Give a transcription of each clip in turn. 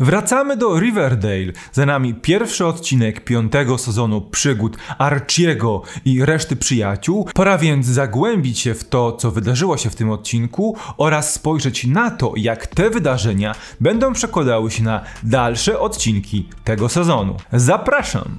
Wracamy do Riverdale. Za nami pierwszy odcinek piątego sezonu przygód Archiego i reszty przyjaciół. Pora więc zagłębić się w to, co wydarzyło się w tym odcinku oraz spojrzeć na to, jak te wydarzenia będą przekładały się na dalsze odcinki tego sezonu. Zapraszam!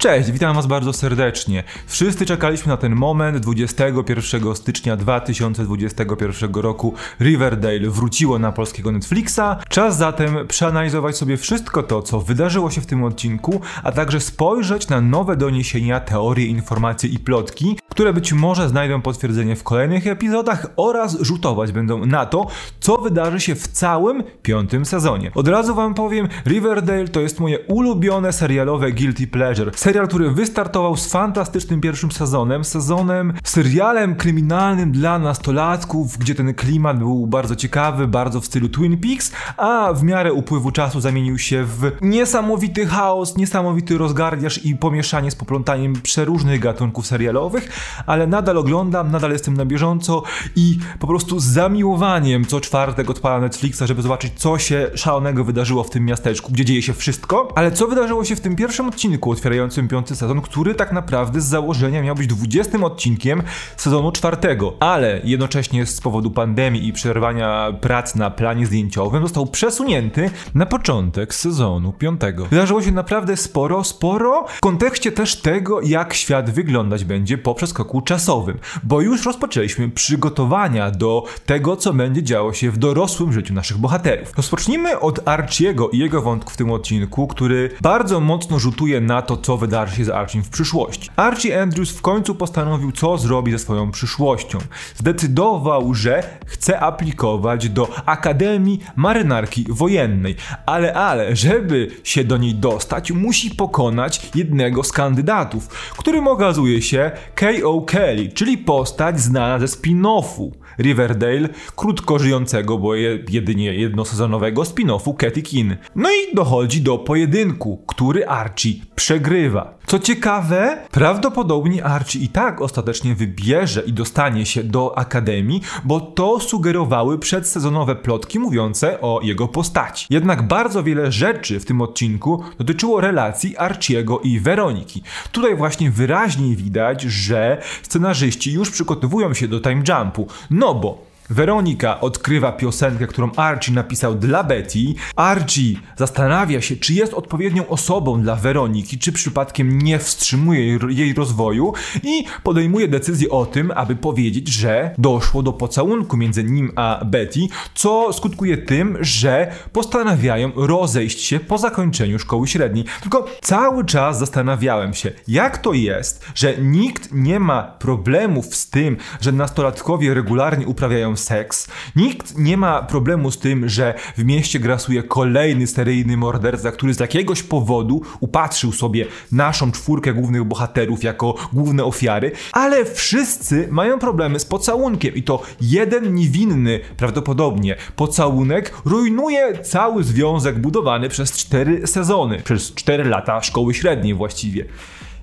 Cześć, witam Was bardzo serdecznie. Wszyscy czekaliśmy na ten moment. 21 stycznia 2021 roku Riverdale wróciło na polskiego Netflixa. Czas zatem przeanalizować sobie wszystko to, co wydarzyło się w tym odcinku, a także spojrzeć na nowe doniesienia, teorie, informacje i plotki, które być może znajdą potwierdzenie w kolejnych epizodach oraz rzutować będą na to, co wydarzy się w całym piątym sezonie. Od razu Wam powiem, Riverdale to jest moje ulubione serialowe guilty pleasure. Serial, który wystartował z fantastycznym pierwszym sezonem, sezonem, serialem kryminalnym dla nastolatków, gdzie ten klimat był bardzo ciekawy, bardzo w stylu Twin Peaks, a w miarę upływu czasu zamienił się w niesamowity chaos, niesamowity rozgardiaż i pomieszanie z poplątaniem przeróżnych gatunków serialowych, ale nadal oglądam, nadal jestem na bieżąco i po prostu z zamiłowaniem co czwartek odpalam Netflixa, żeby zobaczyć, co się szalonego wydarzyło w tym miasteczku, gdzie dzieje się wszystko, ale co wydarzyło się w tym pierwszym odcinku otwierającym piąty sezon, który tak naprawdę z założenia miał być 20 odcinkiem sezonu czwartego, ale jednocześnie z powodu pandemii i przerwania prac na planie zdjęciowym został przesunięty na początek sezonu piątego. Wydarzyło się naprawdę sporo, sporo w kontekście też tego, jak świat wyglądać będzie po przeskoku czasowym, bo już rozpoczęliśmy przygotowania do tego, co będzie działo się w dorosłym życiu naszych bohaterów. Rozpocznijmy od Archiego i jego wątku w tym odcinku, który bardzo mocno rzutuje na to, co wydarzy się z Archiem w przyszłości. Archie Andrews w końcu postanowił, co zrobi ze swoją przyszłością. Zdecydował, że chce aplikować do Akademii Marynarki Wojennej, ale, ale, żeby się do niej dostać, musi pokonać jednego z kandydatów, którym okazuje się K.O. Kelly, czyli postać znana ze spin-offu Riverdale, krótko żyjącego, bo jedynie jednosezonowego spin-offu Katy Keane. No i dochodzi do pojedynku, który Archie przegrywa. Co ciekawe, prawdopodobnie Archie i tak ostatecznie wybierze i dostanie się do Akademii, bo to sugerowały przedsezonowe plotki mówiące o jego postaci. Jednak bardzo wiele rzeczy w tym odcinku dotyczyło relacji Archiego i Weroniki. Tutaj właśnie wyraźnie widać, że scenarzyści już przygotowują się do time jumpu. No bo Weronika odkrywa piosenkę, którą Archie napisał dla Betty. Archie zastanawia się, czy jest odpowiednią osobą dla Weroniki, czy przypadkiem nie wstrzymuje jej rozwoju i podejmuje decyzję o tym, aby powiedzieć, że doszło do pocałunku między nim a Betty, co skutkuje tym, że postanawiają rozejść się po zakończeniu szkoły średniej. Tylko cały czas zastanawiałem się, jak to jest, że nikt nie ma problemów z tym, że nastolatkowie regularnie uprawiają seks. Nikt nie ma problemu z tym, że w mieście grasuje kolejny seryjny morderca, który z jakiegoś powodu upatrzył sobie naszą czwórkę głównych bohaterów jako główne ofiary, ale wszyscy mają problemy z pocałunkiem i to jeden niewinny, prawdopodobnie, pocałunek rujnuje cały związek budowany przez cztery sezony, przez cztery lata szkoły średniej właściwie.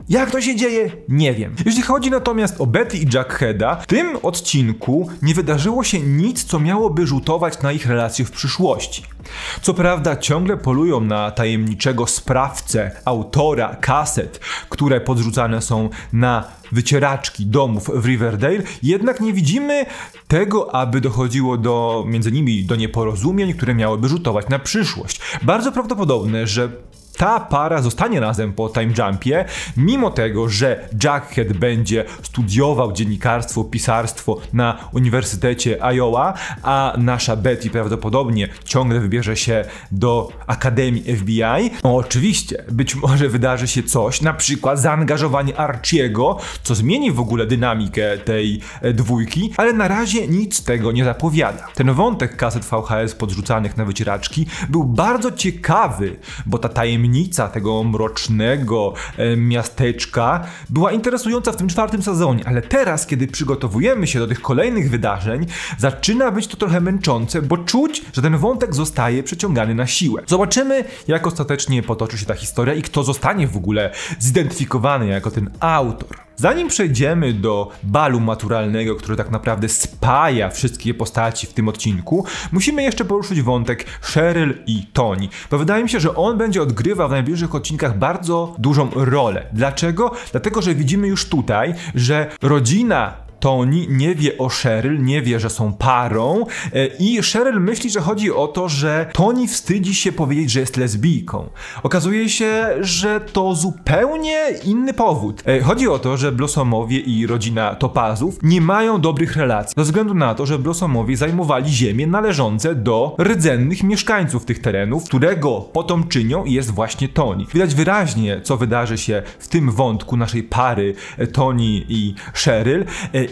Jak to się dzieje? Nie wiem. Jeśli chodzi natomiast o Betty i Jackheada, w tym odcinku nie wydarzyło się nic, co miałoby rzutować na ich relacje w przyszłości. Co prawda ciągle polują na tajemniczego sprawcę, autora kaset, które podrzucane są na wycieraczki domów w Riverdale, jednak nie widzimy tego, aby dochodziło do między nimi do nieporozumień, które miałyby rzutować na przyszłość. Bardzo prawdopodobne, że ta para zostanie razem po time jumpie, mimo tego, że Jackhead będzie studiował dziennikarstwo, pisarstwo na Uniwersytecie Iowa, a nasza Betty prawdopodobnie ciągle wybierze się do Akademii FBI. No, oczywiście, być może wydarzy się coś, na przykład zaangażowanie Archiego, co zmieni w ogóle dynamikę tej e, dwójki, ale na razie nic tego nie zapowiada. Ten wątek kaset VHS podrzucanych na wycieraczki był bardzo ciekawy, bo ta tajemnica tajemnica tego mrocznego e, miasteczka była interesująca w tym czwartym sezonie, ale teraz, kiedy przygotowujemy się do tych kolejnych wydarzeń, zaczyna być to trochę męczące, bo czuć, że ten wątek zostaje przeciągany na siłę. Zobaczymy, jak ostatecznie potoczy się ta historia i kto zostanie w ogóle zidentyfikowany jako ten autor. Zanim przejdziemy do balu maturalnego, który tak naprawdę spaja wszystkie postaci w tym odcinku, musimy jeszcze poruszyć wątek Cheryl i Tony, bo wydaje mi się, że on będzie odgrywał w najbliższych odcinkach bardzo dużą rolę. Dlaczego? Dlatego, że widzimy już tutaj, że rodzina Tony nie wie o Cheryl, nie wie, że są parą e, i Cheryl myśli, że chodzi o to, że Tony wstydzi się powiedzieć, że jest lesbijką. Okazuje się, że to zupełnie inny powód. E, chodzi o to, że Blossomowie i rodzina Topazów nie mają dobrych relacji, ze względu na to, że Blossomowie zajmowali ziemię należące do rdzennych mieszkańców tych terenów, którego potomczynią jest właśnie Tony. Widać wyraźnie, co wydarzy się w tym wątku naszej pary e, Tony i Cheryl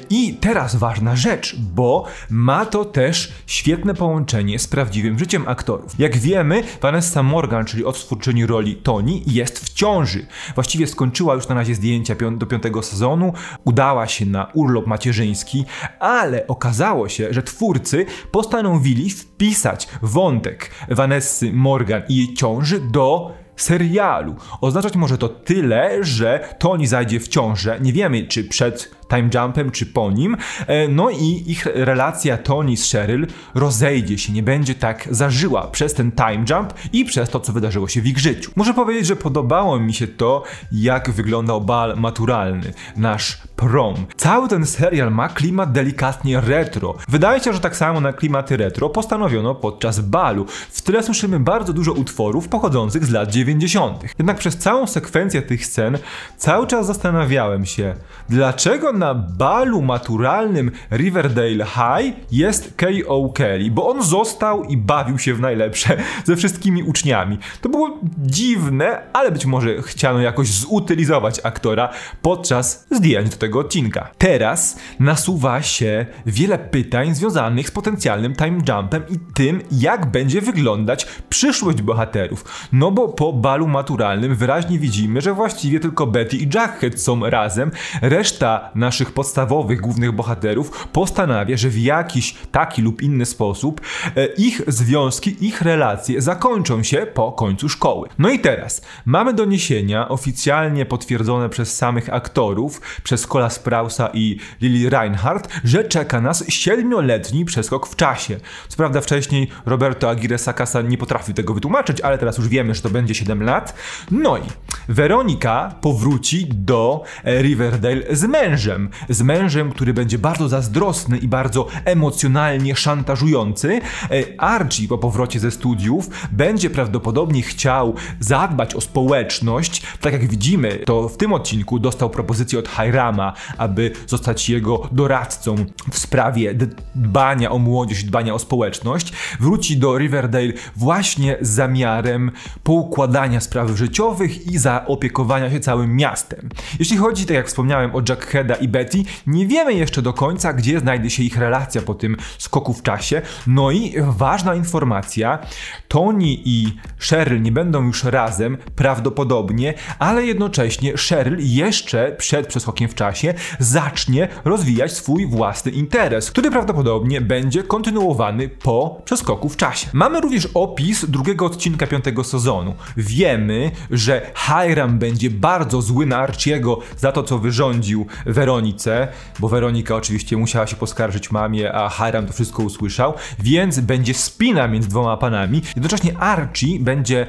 i teraz ważna rzecz, bo ma to też świetne połączenie z prawdziwym życiem aktorów. Jak wiemy, Vanessa Morgan, czyli odtwórczyni roli Tony, jest w ciąży. Właściwie skończyła już na razie zdjęcia do piątego sezonu, udała się na urlop macierzyński, ale okazało się, że twórcy postanowili wpisać wątek Vanessy Morgan i jej ciąży do serialu. Oznaczać może to tyle, że Tony zajdzie w ciążę. Nie wiemy, czy przed time jumpem czy po nim. E, no i ich relacja Tony z Cheryl rozejdzie się, nie będzie tak zażyła przez ten time jump i przez to, co wydarzyło się w ich życiu. Muszę powiedzieć, że podobało mi się to, jak wyglądał bal maturalny, nasz prom. Cały ten serial ma klimat delikatnie retro. Wydaje się, że tak samo na klimaty retro postanowiono podczas balu. W tle słyszymy bardzo dużo utworów pochodzących z lat 90. Jednak przez całą sekwencję tych scen cały czas zastanawiałem się, dlaczego na balu maturalnym Riverdale High jest K.O. Kelly, bo on został i bawił się w najlepsze ze wszystkimi uczniami. To było dziwne, ale być może chciano jakoś zutylizować aktora podczas zdjęć do tego odcinka. Teraz nasuwa się wiele pytań związanych z potencjalnym time jumpem i tym, jak będzie wyglądać przyszłość bohaterów. No bo po balu maturalnym wyraźnie widzimy, że właściwie tylko Betty i Jackhead są razem, reszta na naszych podstawowych głównych bohaterów postanawia, że w jakiś taki lub inny sposób e, ich związki, ich relacje zakończą się po końcu szkoły. No i teraz mamy doniesienia oficjalnie potwierdzone przez samych aktorów, przez Cola Sprausa i Lily Reinhardt, że czeka nas siedmioletni przeskok w czasie. Co prawda wcześniej Roberto Aguirre Sacasa nie potrafił tego wytłumaczyć, ale teraz już wiemy, że to będzie 7 lat. No i Weronika powróci do Riverdale z mężem z mężem, który będzie bardzo zazdrosny i bardzo emocjonalnie szantażujący. E, Archie po powrocie ze studiów będzie prawdopodobnie chciał zadbać o społeczność. Tak jak widzimy, to w tym odcinku dostał propozycję od Hirama, aby zostać jego doradcą w sprawie dbania o młodzież, dbania o społeczność. Wróci do Riverdale właśnie z zamiarem poukładania spraw życiowych i zaopiekowania się całym miastem. Jeśli chodzi, tak jak wspomniałem, o Jackheada i Betty, nie wiemy jeszcze do końca, gdzie znajdzie się ich relacja po tym skoku w czasie. No i ważna informacja, Tony i Cheryl nie będą już razem, prawdopodobnie, ale jednocześnie Cheryl jeszcze przed przeskokiem w czasie zacznie rozwijać swój własny interes, który prawdopodobnie będzie kontynuowany po przeskoku w czasie. Mamy również opis drugiego odcinka piątego sezonu. Wiemy, że Hiram będzie bardzo zły na Archiego za to, co wyrządził Weronice, bo Weronika oczywiście musiała się poskarżyć mamie, a Hiram to wszystko usłyszał, więc będzie spina między dwoma panami. Jednocześnie Archie będzie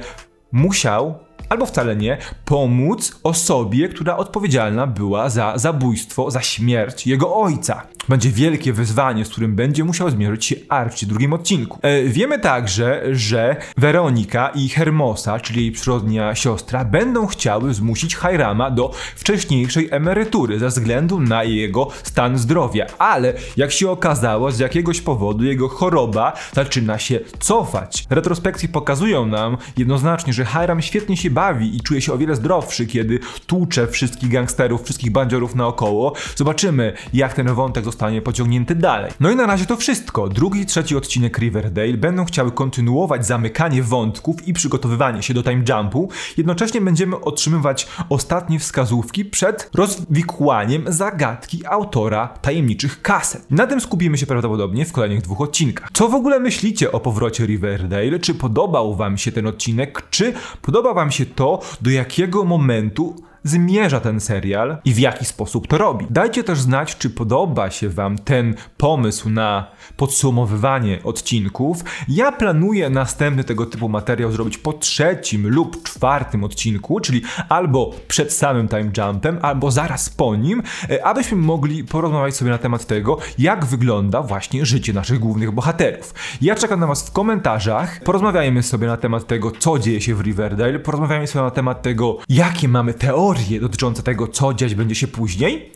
musiał albo wcale nie, pomóc osobie, która odpowiedzialna była za zabójstwo, za śmierć jego ojca. Będzie wielkie wyzwanie, z którym będzie musiał zmierzyć się Archie w drugim odcinku. E, wiemy także, że Weronika i Hermosa, czyli jej przyrodnia siostra, będą chciały zmusić Hirama do wcześniejszej emerytury ze względu na jego stan zdrowia, ale jak się okazało, z jakiegoś powodu jego choroba zaczyna się cofać. Retrospekcje pokazują nam jednoznacznie, że Hiram świetnie się bawi i czuje się o wiele zdrowszy, kiedy tłucze wszystkich gangsterów, wszystkich bandziorów naokoło. Zobaczymy, jak ten wątek zostanie pociągnięty dalej. No i na razie to wszystko. Drugi i trzeci odcinek Riverdale będą chciały kontynuować zamykanie wątków i przygotowywanie się do time jumpu. Jednocześnie będziemy otrzymywać ostatnie wskazówki przed rozwikłaniem zagadki autora tajemniczych kaset. Na tym skupimy się prawdopodobnie w kolejnych dwóch odcinkach. Co w ogóle myślicie o powrocie Riverdale? Czy podobał wam się ten odcinek? Czy podoba wam się to, do jakiego momentu zmierza ten serial i w jaki sposób to robi. Dajcie też znać, czy podoba się Wam ten pomysł na podsumowywanie odcinków. Ja planuję następny tego typu materiał zrobić po trzecim lub czwartym odcinku, czyli albo przed samym time jumpem, albo zaraz po nim, e, abyśmy mogli porozmawiać sobie na temat tego, jak wygląda właśnie życie naszych głównych bohaterów. Ja czekam na Was w komentarzach. Porozmawiajmy sobie na temat tego, co dzieje się w Riverdale. Porozmawiajmy sobie na temat tego, jakie mamy teorie dotyczące tego, co dziać będzie się później.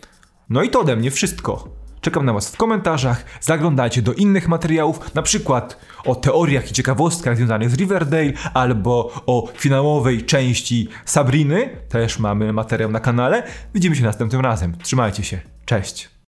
No i to ode mnie wszystko. Czekam na Was w komentarzach, zaglądajcie do innych materiałów, na przykład o teoriach i ciekawostkach związanych z Riverdale, albo o finałowej części Sabriny, też mamy materiał na kanale. Widzimy się następnym razem. Trzymajcie się. Cześć.